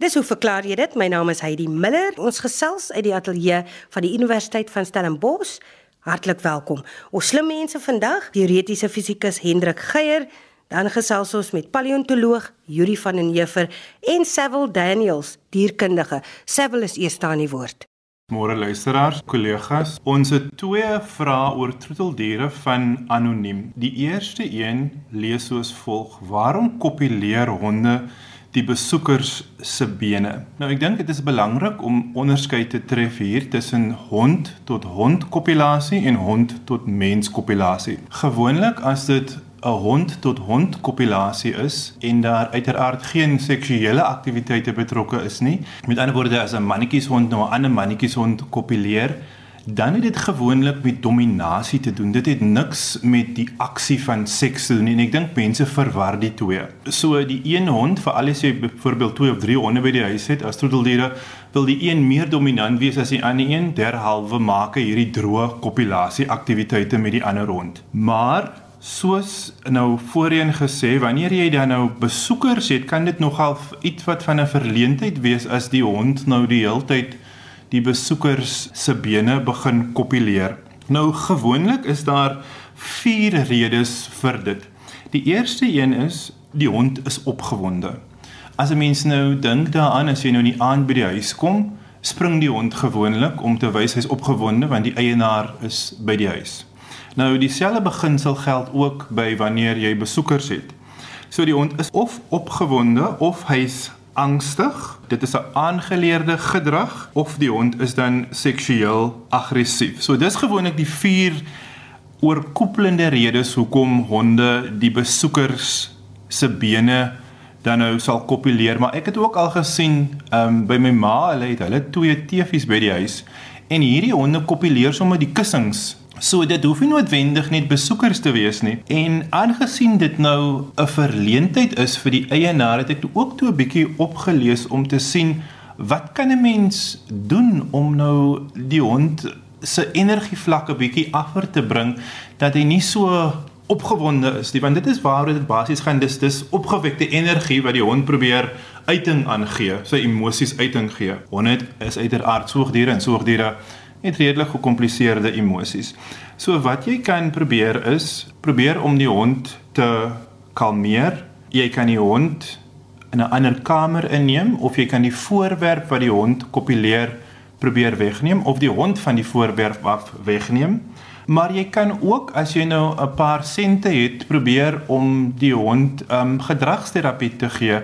Dis hoe verklaar jy dit? My naam is Heidi Miller. Ons gesels uit die ateljee van die Universiteit van Stellenbosch. Hartlik welkom. Ons slim mense vandag, teoretiese fisikus Hendrik Geier, dan gesels ons met paleontoloog Yuri van den Heever en Sewil Daniels, dierkundige. Sewil is eers aan die woord. Môre luisteraars, kollegas, ons het twee vrae oor troeteldiere van anoniem. Die eerste een lees soos volg: Waarom kopuleer honde die besoekers se bene? Nou ek dink dit is belangrik om onderskeid te tref hier tussen hond tot hond kopulasie en hond tot mens kopulasie. Gewoonlik as dit 'n hond tot hond kopulasie is en daar uiteraard geen seksuele aktiwiteite betrokke is nie. Met ander woorde as 'n mannetjieshond nou 'n ander mannetjieshond kopuleer, dan het dit gewoonlik met dominasie te doen. Dit het niks met die aksie van seks te doen nie. En ek dink mense verwar die twee. So die een hond, veral as jy byvoorbeeld twee of drie honde by die huis het as troeteldiere, wil die een meer dominant wees as die ander een. Derhalwe maak hy hierdie droë kopulasie aktiwiteite met die ander hond. Maar Soos nou voorheen gesê, wanneer jy dan nou besoekers het, kan dit nogal iets wat van 'n verleentheid wees as die hond nou die heeltyd die besoekers se bene begin kopuleer. Nou gewoonlik is daar vier redes vir dit. Die eerste een is die hond is opgewonde. As 'n mens nou dink daaraan as jy nou in die aand by die huis kom, spring die hond gewoonlik om te wys hy's opgewonde want die eienaar is by die huis. Nou dieselfde beginsel geld ook by wanneer jy besoekers het. So die hond is of opgewonde of hy's angstig. Dit is 'n aangeleerde gedrag of die hond is dan seksueel aggressief. So dis gewoonlik die vier oorkoepelende redes hoekom honde die besoekers se bene dan nou sal kopuleer, maar ek het ook al gesien um, by my ma, hulle het hulle twee teefies by die huis en hierdie honde kopuleer sommer die kussings So dit hoef nie noodwendig net besoekers te wees nie. En aangesien dit nou 'n verleentheid is vir die eienaar, het ek ook toe 'n bietjie opgelees om te sien wat kan 'n mens doen om nou die hond se energievlakke bietjie afver te bring dat hy nie so opgewonde is nie? Want dit is waar dit basies gaan. Dis dis opgewekte energie wat die hond probeer uiting aangee sy emosies uiting gee. Honde is uiteraard soogdiere en soogdiere het redelik gekompliseerde emosies. So wat jy kan probeer is probeer om die hond te kalmeer. Jy kan die hond in 'n ander kamer inneem of jy kan die voorwerp wat die hond kopuleer probeer wegneem of die hond van die voorwerp af wegneem. Maar jy kan ook as jy nou 'n paar sente het, probeer om die hond ehm um, gedragsterapie te gee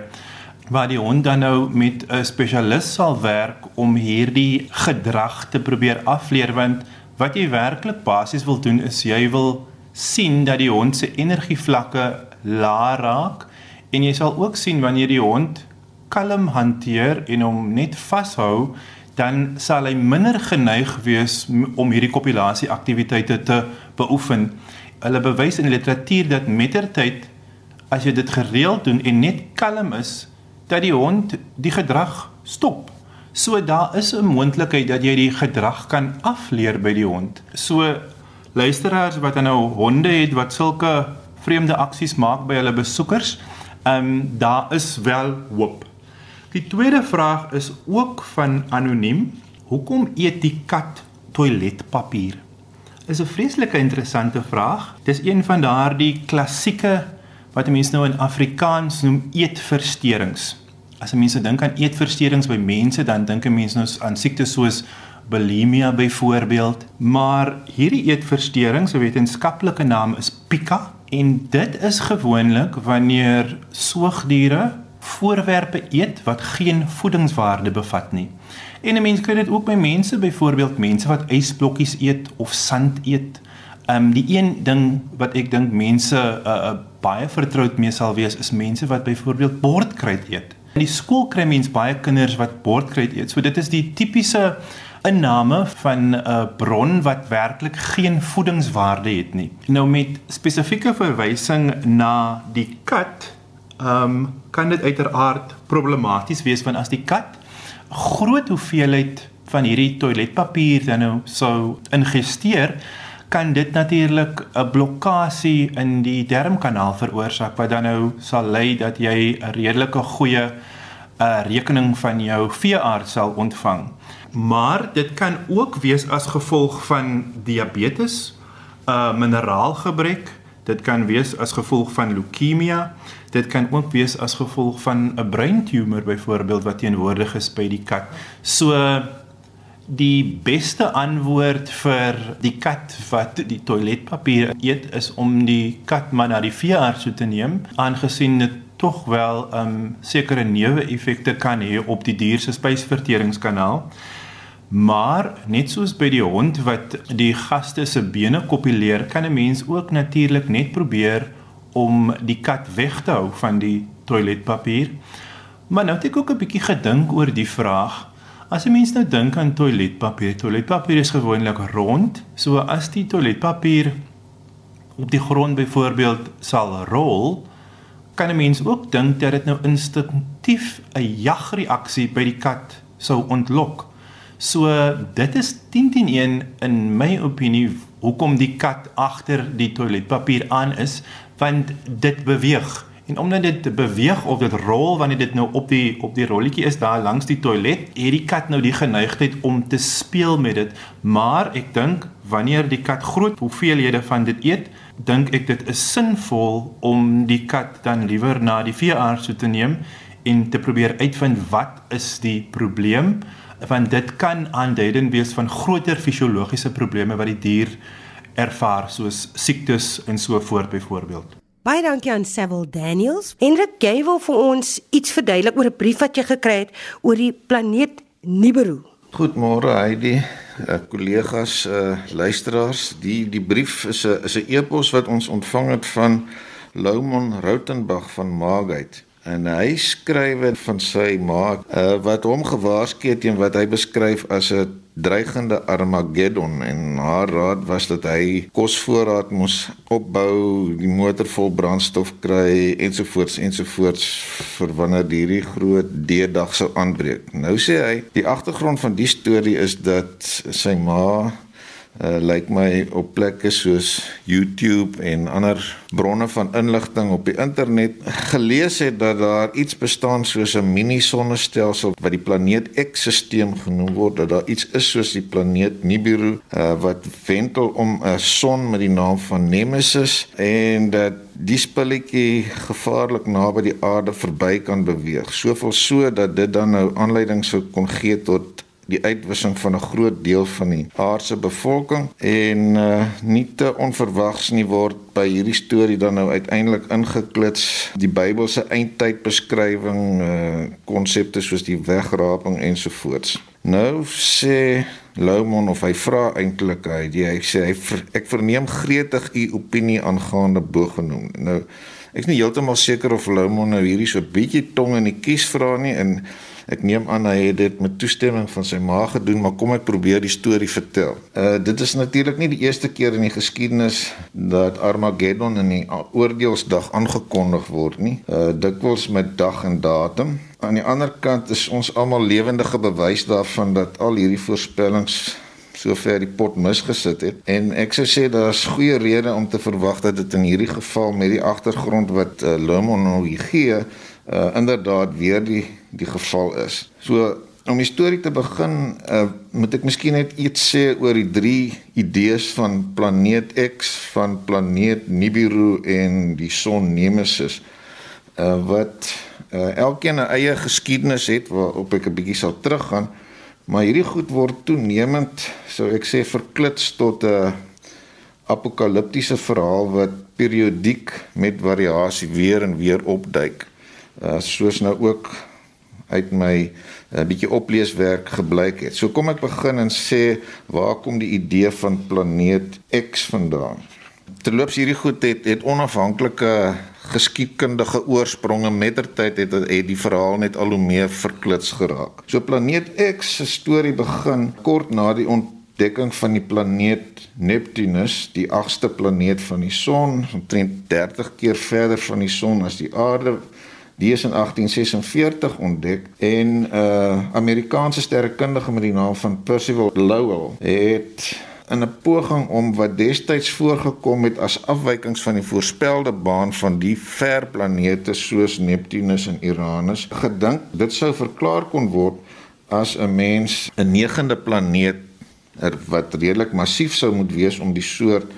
waar die hond dan nou met 'n spesialis sal werk om hierdie gedrag te probeer afleer want wat jy werklik basies wil doen is jy wil sien dat die hond se energievlakke laag raak en jy sal ook sien wanneer die hond kalm hanteer en hom net vashou dan sal hy minder geneig wees om hierdie kopulasie aktiwiteite te beoefen. Hulle bewys in literatuur dat mettertyd as jy dit gereeld doen en net kalm is, dat die hond die gedrag stop. So daar is 'n moontlikheid dat jy die gedrag kan afleer by die hond. So luisteraars wat nou honde het wat sulke vreemde aksies maak by hulle besoekers, ehm um, daar is wel hoop. Die tweede vraag is ook van anoniem. Hoekom eet die kat toiletpapier? Is 'n vreeslike interessante vraag. Dis een van daardie klassieke wat mense nou in Afrikaans noem eetversteurings. As mense dink aan eetversteurings by mense, dan dink 'n mens nou aan siektes soos bulimia byvoorbeeld, maar hierdie eetversteurings, se wetenskaplike naam is pica en dit is gewoonlik wanneer soogdiere voorwerpe eet wat geen voedingswaarde bevat nie. En 'n mens kry dit ook by mense, byvoorbeeld mense wat ysblokkies eet of sand eet. Ehm um, die een ding wat ek dink mense uh, uh, baie vertroud mee sal wees is mense wat byvoorbeeld bordkruid eet. In die skool kry mens baie kinders wat bordkruid eet. So dit is die tipiese inname van 'n uh, bron wat werklik geen voedingswaarde het nie. Nou met spesifieke verwysing na die kat, ehm um, kan dit uiteraard problematies wees want as die kat groot hoeveelheid van hierdie toiletpapier dan nou sou ingesteer kan dit natuurlik 'n blokkade in die darmkanaal veroorsaak wat dan nou sal lei dat jy 'n redelike goeie 'n rekening van jou veearts sal ontvang. Maar dit kan ook wees as gevolg van diabetes, 'n uh, mineraalgebrek, dit kan wees as gevolg van leukemie, dit kan ook wees as gevolg van 'n breintumor byvoorbeeld wat teenwoordig is by die kat. So die beste antwoord vir die kat wat die toiletpapier eet is om die kat maar na die veearts toe te neem aangesien dit tog wel um sekere neeweffekte kan hê op die dier se spysverteringskanaal. Maar net soos by die hond wat die gaste se bene kopuleer, kan 'n mens ook natuurlik net probeer om die kat weg te hou van die toiletpapier. Maar nou het ek ook 'n bietjie gedink oor die vraag. As 'n mens nou dink aan toiletpapier, toiletpapier is gewoonlik rond, so as die toiletpapier op die grond byvoorbeeld sal rol, kan 'n mens ook dink dat dit nou instinktief 'n jagreaksie by die kat sou ontlok. So dit is 10 teen 1 in my opinie hoekom die kat agter die toiletpapier aan is want dit beweeg en omdat dit beweeg of dit rol wanneer dit nou op die op die rolletjie is daar langs die toilet het die kat nou die geneigtheid om te speel met dit maar ek dink wanneer die kat groot hoeveelhede van dit eet dink ek dit is sinvol om die kat dan liewer na die veearts te neem en te probeer uitvind wat is die probleem want dit kan aanduidend wees van groter fisiologiese probleme wat die dier ervaar soos siektes en so voort byvoorbeeld. Baie dankie aan Sewil Daniels. Hendrik gee wil vir ons iets verduidelik oor 'n brief wat jy gekry het oor die planeet Nibiru. Goeiemôre Heidi, uh, kollegas, uh, luisteraars. Die die brief is 'n is 'n e-pos wat ons ontvang het van Loumon Rautenbach van Maagheid en hy skryf van sy ma uh, wat hom gewaarsku het teen wat hy beskryf as 'n dreigende Armageddon en haar raad was dat hy kosvoorraad moes opbou, die motor vol brandstof kry ensovoorts ensovoorts vir wanneer hierdie groot D-dag sou aanbreek. Nou sê hy, die agtergrond van die storie is dat sy ma uh, lyk my op plekke soos YouTube en ander bronne van inligting op die internet gelees het dat daar iets bestaan soos 'n mini sonnestelsel wat die planeet X-sisteem genoem word dat daar iets is soos die planeet Nibiru uh, wat wentel om 'n son met die naam van Nemesis en dat die spulletjie gevaarlik naby die aarde verby kan beweeg. Soveel so dat dit dan nou aanleiding sou kon gee tot die uitwissing van 'n groot deel van die aardse bevolking en uh, nie te onverwags nie word by hierdie storie dan nou uiteindelik ingeklits die Bybelse eindtydbeskrywing uh, konsepte soos die wegraping ensovoorts. Nou sê Loumon of hy vra eintlik hy, hy sê hy ver, ek verneem gretig u opinie aangaande bogenoem. Nou ek's nie heeltemal seker of Loumon nou hierdie so bietjie tong in die kies vra nie en Ek neem aan hy het dit met toestemming van sy ma gedoen, maar kom ek probeer die storie vertel. Uh dit is natuurlik nie die eerste keer in die geskiedenis dat Armageddon in die oordeelsdag aangekondig word nie. Uh dikwels met dag en datum. Aan die ander kant is ons almal lewendige bewys daarvan dat al hierdie voorspellings sover die pot misgesit het en ek sou sê daar's goeie redes om te verwag dat dit in hierdie geval met die agtergrond wat uh, Lemon nou gee uh, inderdaad weer die die geval is. So om die storie te begin, uh, moet ek miskien net iets sê oor die drie idees van planeet X, van planeet Nibiru en die son Nemesis. Uh, wat uh, elkeen 'n eie geskiedenis het waarop ek 'n bietjie sal teruggaan, maar hierdie goed word toenemend, sou ek sê, verklits tot 'n apokaliptiese verhaal wat periodiek met variasie weer en weer opduik. Uh, soos nou ook uit my 'n uh, bietjie opleeswerk gebleik het. So kom ek begin en sê waar kom die idee van planeet X vandaan? Terloops hierdie goed het het onafhanklike geskiedkundige oorspronge mettertyd het het die verhaal net al hoe meer verklits geraak. So planeet X se storie begin kort na die ontdekking van die planeet Neptunus, die agste planeet van die son, omtrent 30 keer verder van die son as die aarde Die is in 1846 ontdek en 'n uh, Amerikaanse sterrekundige met die naam van Percival Lowell het in 'n poging om wat destyds voorgekom het as afwykings van die voorspelde baan van die ver planete soos Neptunus en Uranus gedink dit sou verklaar kon word as 'n mens 'n negende planeet er, wat redelik massief sou moet wees om die soort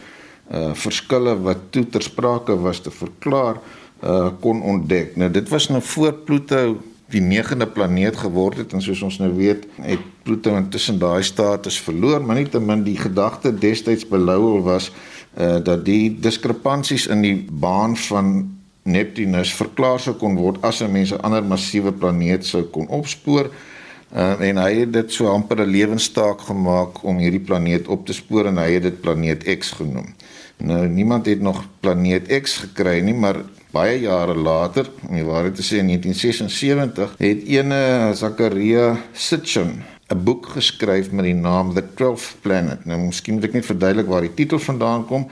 uh verskille wat toe ter sprake was te verklaar uh kon ontdek. Nou dit was nou voor Pluto die negende planeet geword het en soos ons nou weet, het Pluto intussen daai status verloor, maar nietemin die gedagte destyds belouel was uh dat die diskrepansies in die baan van Neptunus verklaar sou kon word as 'n mens 'n ander massiewe planeet sou kon opspoor. Uh, en hy het dit so amper 'n lewenstaak gemaak om hierdie planeet op te spoor en hy het dit planeet X genoem. Nou niemand het nog planeet X gekry nie, maar baie jare later, om die waarheid te sê in 1976, het ene Zakaria Sitchin 'n boek geskryf met die naam The 12th Planet. Nou miskien moet ek net verduidelik waar die titel vandaan kom.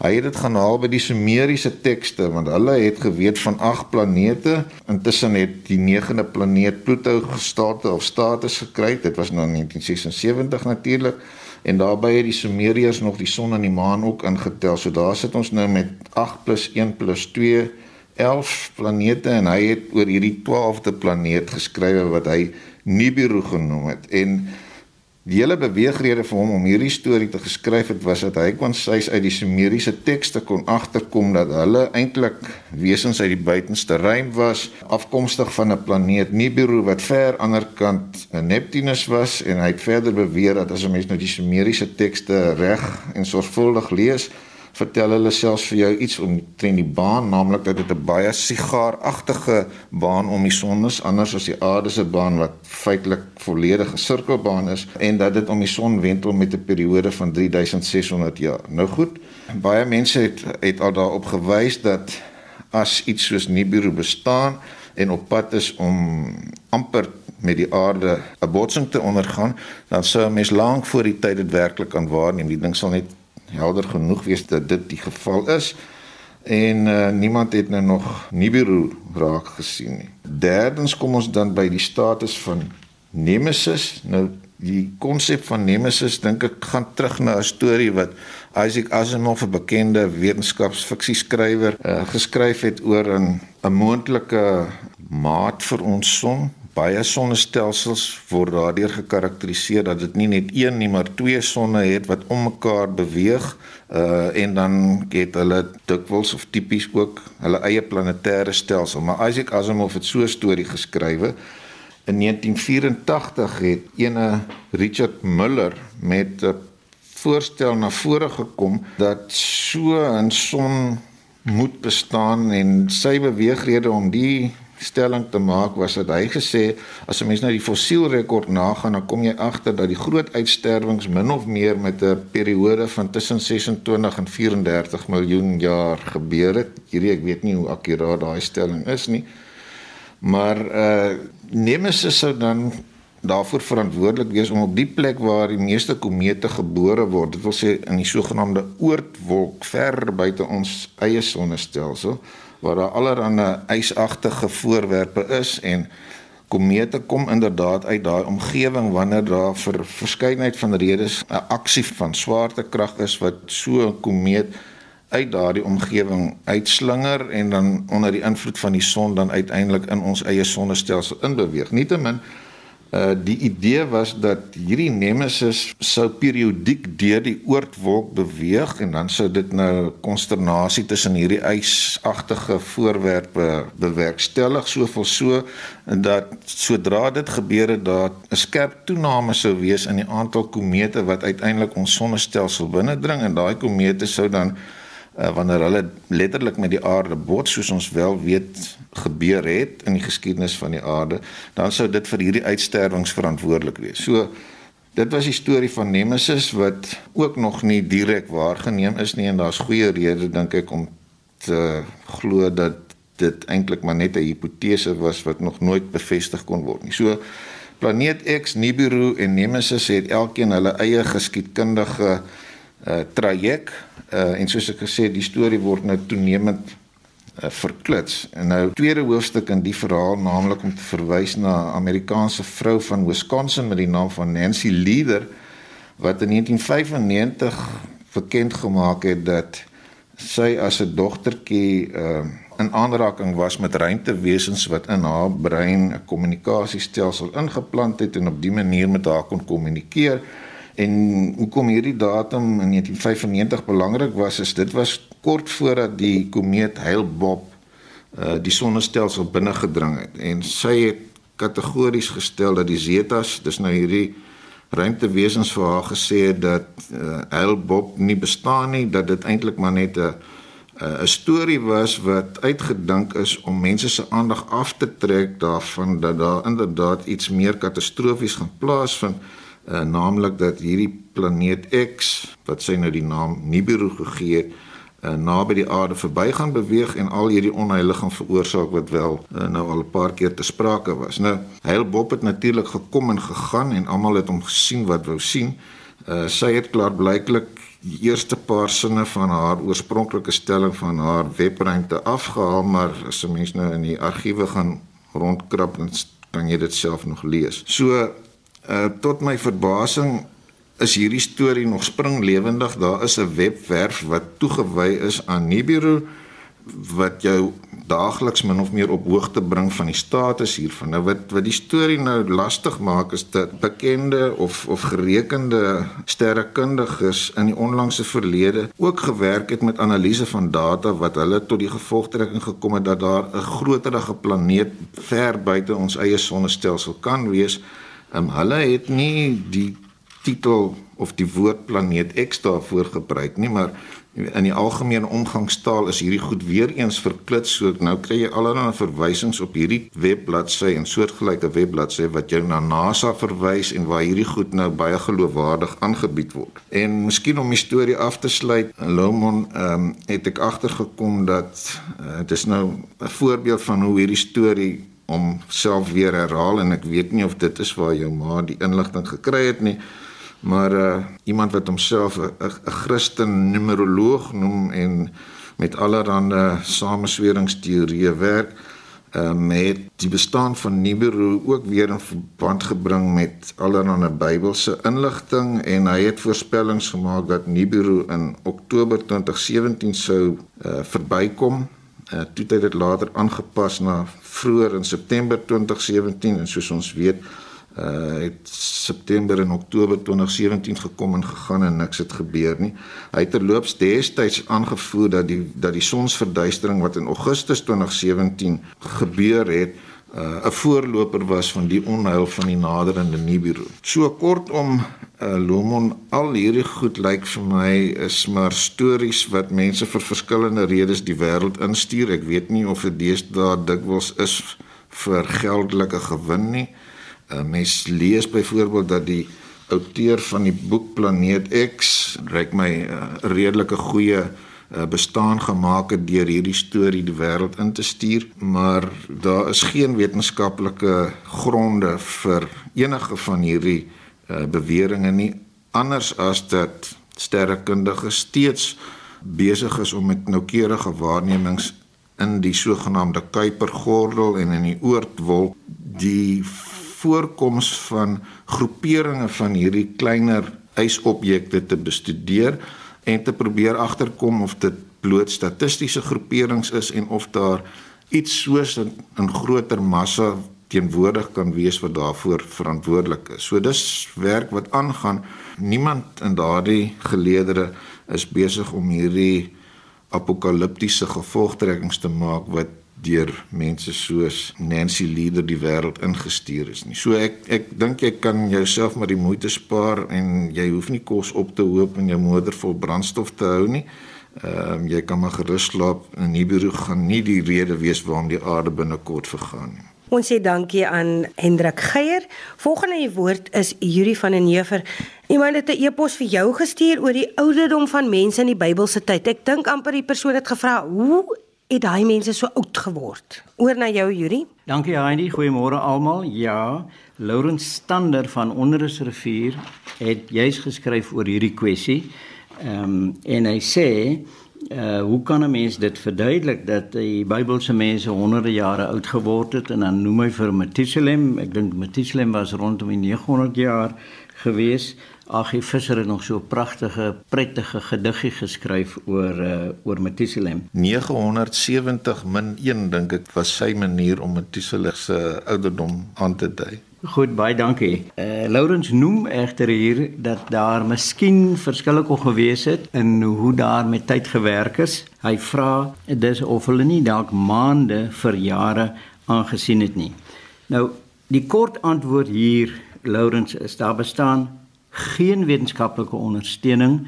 Hy het dit gaan haal by die Sumeriese tekste want hulle het geweet van agt planete. Intussen het die negende planeet Pluto gestate of status gekry. Dit was nou in 1976 natuurlik. En daarbey het die Sumeriërs nog die son en die maan ook ingetel. So daar sit ons nou met 8 + 1 + 2 11 planete en hy het oor hierdie 12de planeet geskrywe wat hy Nibiru genoem het. En die hele beweegrede vir hom om hierdie storie te geskryf het was dat hy kon sês uit die Sumeriese tekste kon agterkom dat hulle eintlik wesens uit die buitenste ruim was, afkomstig van 'n planeet Nibiru wat ver ander kant Neptunus was en hy het verder beweer dat as 'n mens nou die Sumeriese tekste reg en sorgvuldig lees, vertel hulle selfs vir jou iets omtrent die baan, naamlik dat dit 'n baie sigaaragtige baan om die son is, anders as die aarde se baan wat feitelik volledige sirkelbaan is en dat dit om die son wentel met 'n periode van 3600 jaar. Nou goed, baie mense het het al daarop gewys dat as iets soos Nibiru bestaan en op pad is om amper met die aarde 'n botsing te ondergaan, dan sou 'n mens lank voor die tyd dit werklik kan waarneem. Die ding sal net helder genoeg wees dat dit die geval is en uh, niemand het nou nog Nibiru raak gesien nie. Derdens kom ons dan by die status van Nemesis. Nou die konsep van Nemesis dink ek gaan terug na 'n storie wat Isaac Asimov, 'n bekende wetenskapsfiksie skrywer, uh, geskryf het oor 'n 'n moontlike maat vir ons son baie sonnestelsels word daardeur gekarakteriseer dat dit nie net een nie maar twee sonne het wat om mekaar beweeg uh en dan het hulle dikwels of tipies ook hulle eie planetêre stelsel. Maar Isaac Asimov het so 'n storie geskrywe. In 1984 het ene Richard Muller met 'n voorstel na vore gekom dat so 'n son moet bestaan en sy beweegrede om die stelling te maak was dat hy gesê as 'n mens nou die fossielrekord nagaan dan kom jy agter dat die groot uitsterwings min of meer met 'n periode van tussen 26 en 34 miljoen jaar gebeur het. Hierdie ek weet nie hoe akkuraat daai stelling is nie. Maar uh Nemesis sou dan daarvoor verantwoordelik wees om op die plek waar die meeste komete gebore word, dit wil sê in die sogenaamde oortwolk ver buite ons eie sonnestelsel waar daar allerlei ysagtige voorwerpe is en komete kom inderdaad uit daai omgewing wanneer daar vir verskeidenheid van redes 'n aksie van swaartekrag is wat so 'n komeet uit daardie omgewing uitslinger en dan onder die invloed van die son dan uiteindelik in ons eie sonnestelsel inbeweeg. Nietemin Uh die idee was dat hierdie nemesis sou periodiek deur die oortwolk beweeg en dan sou dit nou konsternasie tussen hierdie ysagtige voorwerpe bewerkstellig soveel so dat sodra dit gebeur het dat 'n skerp toename sou wees in die aantal komete wat uiteindelik ons sonnestelsel binnendring en daai komete sou dan uh, wanneer hulle letterlik met die aarde bots soos ons wel weet gebeur het in die geskiedenis van die aarde, dan sou dit vir hierdie uitsterwings verantwoordelik wees. So dit was die storie van Nemesis wat ook nog nie direk waargeneem is nie en daar's goeie redes dink ek om te glo dat dit eintlik maar net 'n hipotese was wat nog nooit bevestig kon word nie. So planeet X, Nibiru en Nemesis het elkeen hulle eie geskiedkundige uh traject uh en soos ek gesê die storie word nou toenemend uh, verklits. En nou tweede hoofstuk in die verhaal naamlik om te verwys na 'n Amerikaanse vrou van Wisconsin met die naam van Nancy Leader wat in 1995 bekend gemaak het dat sy as 'n dogtertjie uh in aanraking was met ruimtewesens wat in haar brein 'n kommunikasiestelsel ingeplant het en op dië manier met haar kon kommunikeer. En hoekom hierdie datum in 1995 belangrik was is dit was kort voordat die komeet Hale-Bopp uh die sonnestelsel binne gedring het. En sy het kategories gestel dat die Zetas, dis nou hierdie ruimtewesens vir haar gesê het dat uh, Hale-Bopp nie bestaan nie, dat dit eintlik maar net 'n 'n storie was wat uitgedink is om mense se aandag af te trek daarvan dat daar inderdaad iets meer katastrofies gaan plaasvind, uh, naamlik dat hierdie planeet X wat sy nou die naam Nibiru gegee het, uh, naby die aarde verby gaan beweeg en al hierdie onheil gaan veroorsaak wat wel uh, nou al 'n paar keer te sprake was. Nou, Hale Bob het natuurlik gekom en gegaan en almal het hom gesien wat wou sien. Uh, sy het klaar blyklik die eerste paar sinne van haar oorspronklike stelling van haar webruimte afgehaal, maar as 'n mens nou in die argiewe gaan rondkrap, dan kan jy dit self nog lees. So uh, tot my verbasing is hierdie storie nog springlewendig. Daar is 'n webwerf wat toegewy is aan Nibiru wat jou daagliks min of meer op hoogte bring van die status hiervan. Nou wat wat die storie nou lastig maak is dat bekende of of gerekende sterrekundiges in die onlangse verlede ook gewerk het met analise van data wat hulle tot die gevolgtrekking gekom het dat daar 'n groterige planeet ver buite ons eie sonnestelsel kan wees. Um, hulle het nie die titel of die woord planeet X daarvoor gebruik nie, maar in die algemene omgangstaal is hierdie goed weer eens verklit so nou kry jy allerlei verwysings op hierdie webbladsy en soortgelyke webbladsy wat jou na NASA verwys en waar hierdie goed nou baie geloofwaardig aangebied word. En miskien om die storie af te sluit, Lomon ehm um, het ek agtergekom dat uh, dit is nou 'n voorbeeld van hoe hierdie storie om self weer herhaal en ek weet nie of dit is waar jou ma die inligting gekry het nie maar uh, iemand wat homself 'n Christen numeroloog noem en met allerlei samesweringsteorieë werk uh, met die bestaan van Nibiru ook weer in verband gebring met allerlei Bybelse inligting en hy het voorspellings gemaak dat Nibiru in Oktober 2017 sou uh, verbykom. Uh, toe het dit later aangepas na vroeër in September 2017 en soos ons weet uh het September en Oktober 2017 gekom en gegaan en niks het gebeur nie. Hy het terloops destyds aangevoer dat die dat die sonsverduistering wat in Augustus 2017 gebeur het, uh 'n voorloper was van die onheil van die naderende Nibiru. So kortom, uh Lomon al hierdie goed lyk vir my is maar stories wat mense vir verskillende redes die wêreld instuur. Ek weet nie of dit deesdae dikwels is vir geldelike gewin nie. 'n mens lees byvoorbeeld dat die outeur van die boek Planeet X reik my 'n uh, redelike goeie uh, bestaan gemaak het deur hierdie storie die wêreld in te stuur, maar daar is geen wetenskaplike gronde vir enige van hierdie uh, beweringe nie anders as dat sterrekundiges steeds besig is om met noukeurige waarnemings in die sogenaamde Kuipergordel en in die Oortwolk die voorkoms van groeperinge van hierdie kleiner ysobjekte te bestudeer en te probeer agterkom of dit bloot statistiese groeperings is en of daar iets soos 'n 'n groter massa teenwoordig kan wees wat daarvoor verantwoordelik is. So dis werk wat aangaan. Niemand in daardie geleedere is besig om hierdie apokaliptiese gevolgtrekkings te maak wat deur mense soos Nancy Leader die wêreld ingestuur is nie. So ek ek dink jy kan jouself maar die moeite spaar en jy hoef nie kos op te hoop en jou motor vol brandstof te hou nie. Ehm um, jy kan maar gerus slaap en Nibiru gaan nie die rede wees waarom die aarde binnekort vergaan nie. Ons sê dankie aan Hendrik Geier. Volgende die woord is Yuri van den Heever. Iemand het 'n e-pos vir jou gestuur oor die ouderdom van mense in die Bybelse tyd. Ek dink amper die persoon het gevra, "Hoe het daai mense so oud geword. Oor na jou Yuri. Dankie Heidi, goeiemôre almal. Ja, Laurens Stander van Onderrusrivier het juis geskryf oor hierdie kwessie. Ehm um, en hy sê uh hoe kan 'n mens dit verduidelik dat die Bybelse mense honderde jare oud geword het en dan noem hy vir Methuselah, ek dink Methuselah was rondom die 900 jaar gewees. Agie Visser het nog so 'n pragtige, prettige gediggie geskryf oor uh, oor Methuselah. 970 min 1 dink ek was sy manier om Methuselah se ouderdom aan te dui. Goed, baie dankie. Eh uh, Laurens noem egter hier dat daar miskien verskille kon gewees het in hoe daar met tyd gewerk is. Hy vra dis of hulle nie dalk maande vir jare aangesien het nie. Nou, die kort antwoord hier, Laurens, is daar bestaan geen wetenskaplike ondersteuning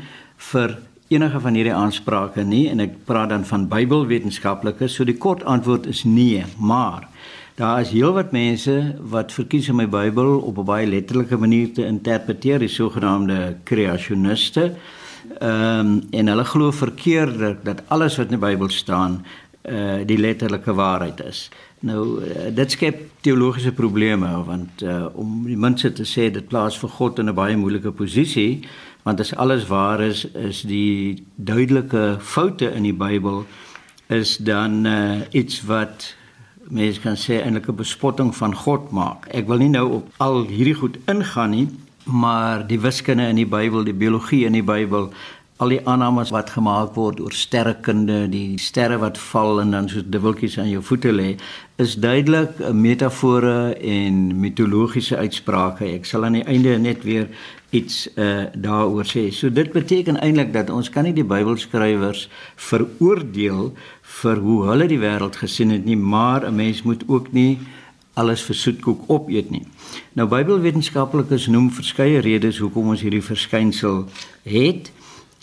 vir enige van hierdie aansprake nie en ek praat dan van Bybelwetenskaplikes. So die kort antwoord is nee, maar Daar is heelwat mense wat verkies om my Bybel op 'n baie letterlike manier te interpreteer, die sogenaamde kreasioniste. Ehm um, en hulle glo verkeerder dat alles wat in die Bybel staan, uh die letterlike waarheid is. Nou uh, dit skep teologiese probleme want uh om die mense te sê dit plaas vir God in 'n baie moeilike posisie, want as alles waar is, is die duidelike foute in die Bybel is dan uh iets wat mense kan sê eintlik 'n bespotting van God maak. Ek wil nie nou op al hierdie goed ingaan nie, maar die wiskunde in die Bybel, die biologie in die Bybel, al die aannames wat gemaak word oor sterrekunde, die sterre wat val en dan so dubbeltjies aan jou voete lê, is duidelik 'n metafore en mitologiese uitsprake. Ek sal aan die einde net weer iets uh, daaroor sê. So dit beteken eintlik dat ons kan nie die Bybelskrywers veroordeel vir hoe hulle die wêreld gesien het nie, maar 'n mens moet ook nie alles vir soetkoek opeet nie. Nou Bybelwetenskaplikes noem verskeie redes hoekom ons hierdie verskynsel het.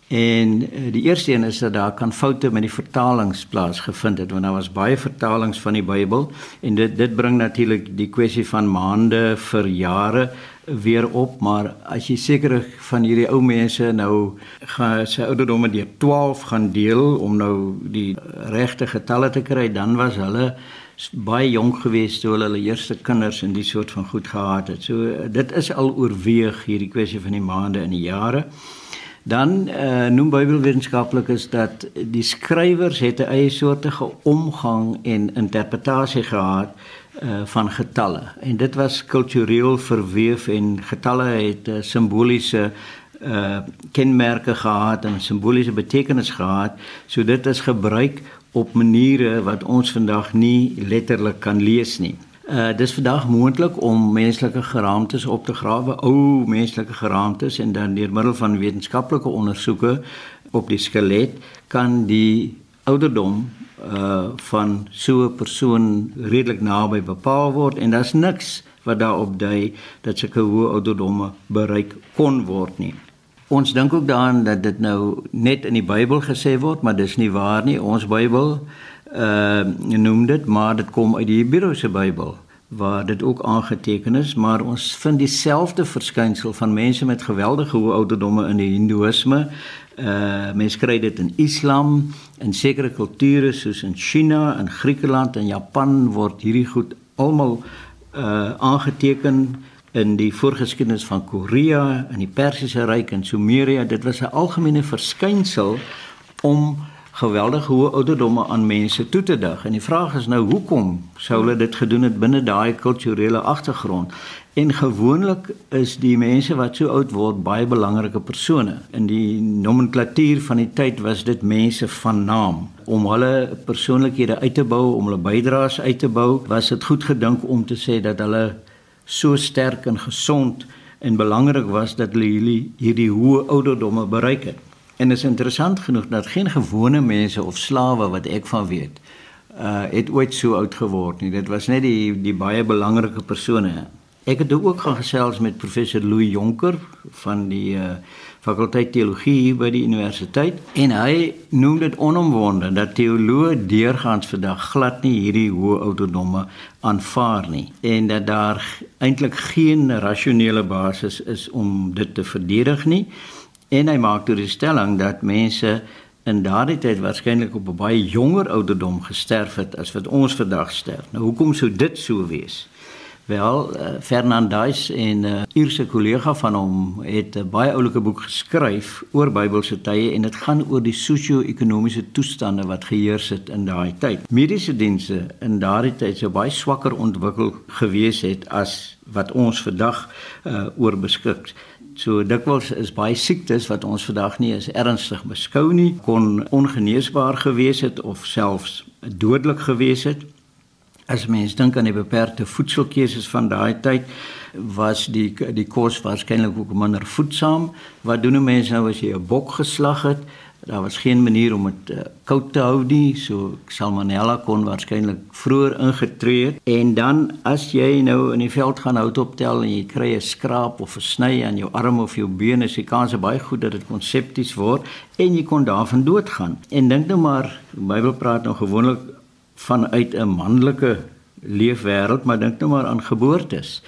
En eh, die eerste een is dat daar kan foute met die vertalings plaasgevind het want daar was baie vertalings van die Bybel en dit dit bring natuurlik die kwessie van maande vir jare weer op, maar as jy seker van hierdie ou mense nou gaan sy ouderdomme deur 12 gaan deel om nou die regte getalle te kry, dan was hulle baie jonk geweest toe hulle hulle eerste kinders in die soort van goed gehad het. So dit is al oorweeg hierdie kwessie van die maande en die jare. Dan uh, noem Bybelwetenskaplikes dat die skrywers het 'n eie soortige omgang en interpretasie gehad uh, van getalle en dit was kultureel verweef en getalle het uh, simboliese uh kenmerke gehad en simboliese betekenis gehad so dit is gebruik op maniere wat ons vandag nie letterlik kan lees nie. Uh dis vandag moontlik om menslike geraamtes op te grawe, ou menslike geraamtes en dan deur middel van wetenskaplike ondersoeke op die skelet kan die ouderdom uh van so 'n persoon redelik naby bepaal word en daar's niks wat daarop dui dat sulke hoë ouderdomme bereik kon word nie. Ons dink ook daaraan dat dit nou net in die Bybel gesê word, maar dis nie waar nie. Ons Bybel uh noem dit, maar dit kom uit die Hebreëse Bybel waar dit ook aangeteken is, maar ons vind dieselfde verskynsel van mense met geweldige hoë ouderdomme in die Hindoeïsme, uh mense kry dit in Islam in sekere kulture soos in China en Griekeland en Japan word hierdie goed almal uh aangeteken in die voorgeskiedenis van Korea en die Persiese ryk en Sumeria. Dit was 'n algemene verskynsel om geweldig hoë ouderdomme aan mense toe te dig. En die vraag is nou hoekom sou hulle dit gedoen het binne daai kulturele agtergrond? En gewoonlik is die mense wat so oud word baie belangrike persone. In die nomenklatuur van die tyd was dit mense van naam. Om hulle persoonlikhede uit te bou, om hulle bydraes uit te bou, was dit goed gedink om te sê dat hulle so sterk en gesond en belangrik was dat hulle hierdie hoë ouderdomme bereik het. En is interessant genoeg dat geen gewone mense of slawe wat ek van weet, uh het ooit so oud geword nie. Dit was net die die baie belangrike persone. Ek het ook gaan gesels met professor Louis Jonker van die uh fakulteit teologie by die universiteit en hy noem dit onomwonde dat teoloë deurgaans vandag glad nie hierdie hoë ouderdomme aanvaar nie en dat daar eintlik geen rasionele basis is om dit te verdedig nie. En hy maak toe die stelling dat mense in daardie tyd waarskynlik op 'n baie jonger ouderdom gesterf het as wat ons vandag sterf. Nou hoekom sou dit so wees? Wel, uh, Fernandez en 'n uh, Ierse kollega van hom het 'n baie oulike boek geskryf oor Bybelse tye en dit gaan oor die sosio-ekonomiese toestande wat geheers het in daai tyd. Mediese dienste in daardie tyd sou baie swakker ontwikkel gewees het as wat ons vandag uh, oor beskik. So dikwels is baie siektes wat ons vandag nie as ernstig beskou nie, kon ongeneesbaar gewees het of selfs dodelik gewees het. As mens dink aan die beperkte voedselkeuses van daai tyd, was die die kos waarskynlik ook minder voedsaam. Wat doen 'n mens nou as jy 'n bok geslag het? Daar was geen manier om dit uh, koud te hou nie, so salmonella kon waarskynlik vroeër ingetree het. En dan as jy nou in die veld gaan hout optel en jy kry 'n skraap of 'n sny aan jou arm of jou been, is die kans baie goed dat dit konsepties word en jy kon daarvan doodgaan. En dink nou maar, die Bybel praat nou gewoonlik vanuit 'n manlike leefwêreld, maar dink nou maar aan geboortes.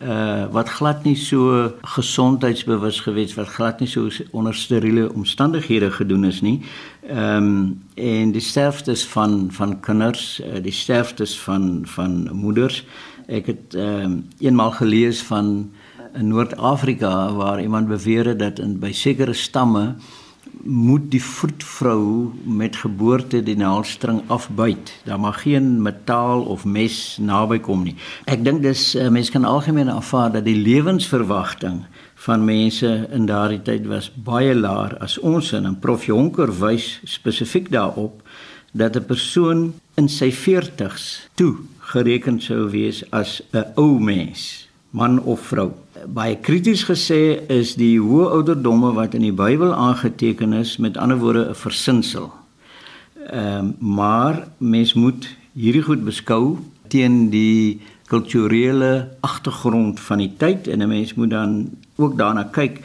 Uh wat glad nie so gesondheidsbewus gewees wat glad nie so onder steriele omstandighede gedoen is nie. Ehm um, en die sterftes van van kinders, uh, die sterftes van van moeders. Ek het ehm um, eenmaal gelees van in Noord-Afrika waar iemand beweer het dat in by sekere stamme moet die vroedvrou met geboorte die naalstring afbyt. Daar mag geen metaal of mes naby kom nie. Ek dink dis uh, mense kan algemeen aanvaar dat die lewensverwagting van mense in daardie tyd was baie laer as ons en Prof Jonker wys spesifiek daarop dat 'n persoon in sy 40's toe gereken sou wees as 'n ou mens, man of vrou baie krities gesê is die hoë ouderdomme wat in die Bybel aangeteken is met ander woorde 'n versinsel. Ehm um, maar mens moet hierdie goed beskou teen die kulturele agtergrond van die tyd en 'n mens moet dan ook daarna kyk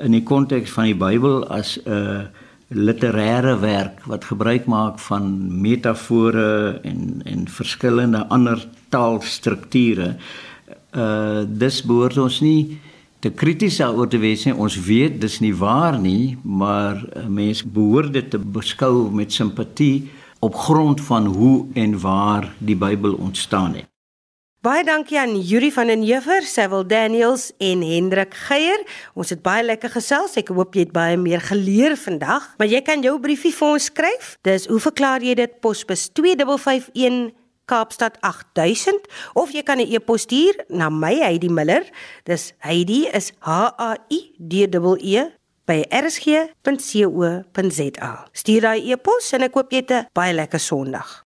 in die konteks van die Bybel as 'n literêre werk wat gebruik maak van metafore en en verskillende ander taalstrukture uh dis behoort ons nie te krities daaroor te wees nie. Ons weet dis nie waar nie, maar uh, mense behoort dit te beskou met simpatie op grond van hoe en waar die Bybel ontstaan het. Baie dankie aan Yuri van den Heever, Sewil Daniels en Hendrik Geier. Ons het baie lekker gesels. Ek hoop jy het baie meer geleer vandag. Maar jy kan jou briefie vir ons skryf. Dis hoe verklaar jy dit posbus 2551 Kaapstad 8000 of jy kan 'n e-pos stuur na my Heidi Miller. Dis Heidi is H A I D E E by rsg.co.za. Stuur daai e-pos en ek koop jy 'n baie lekker Sondag.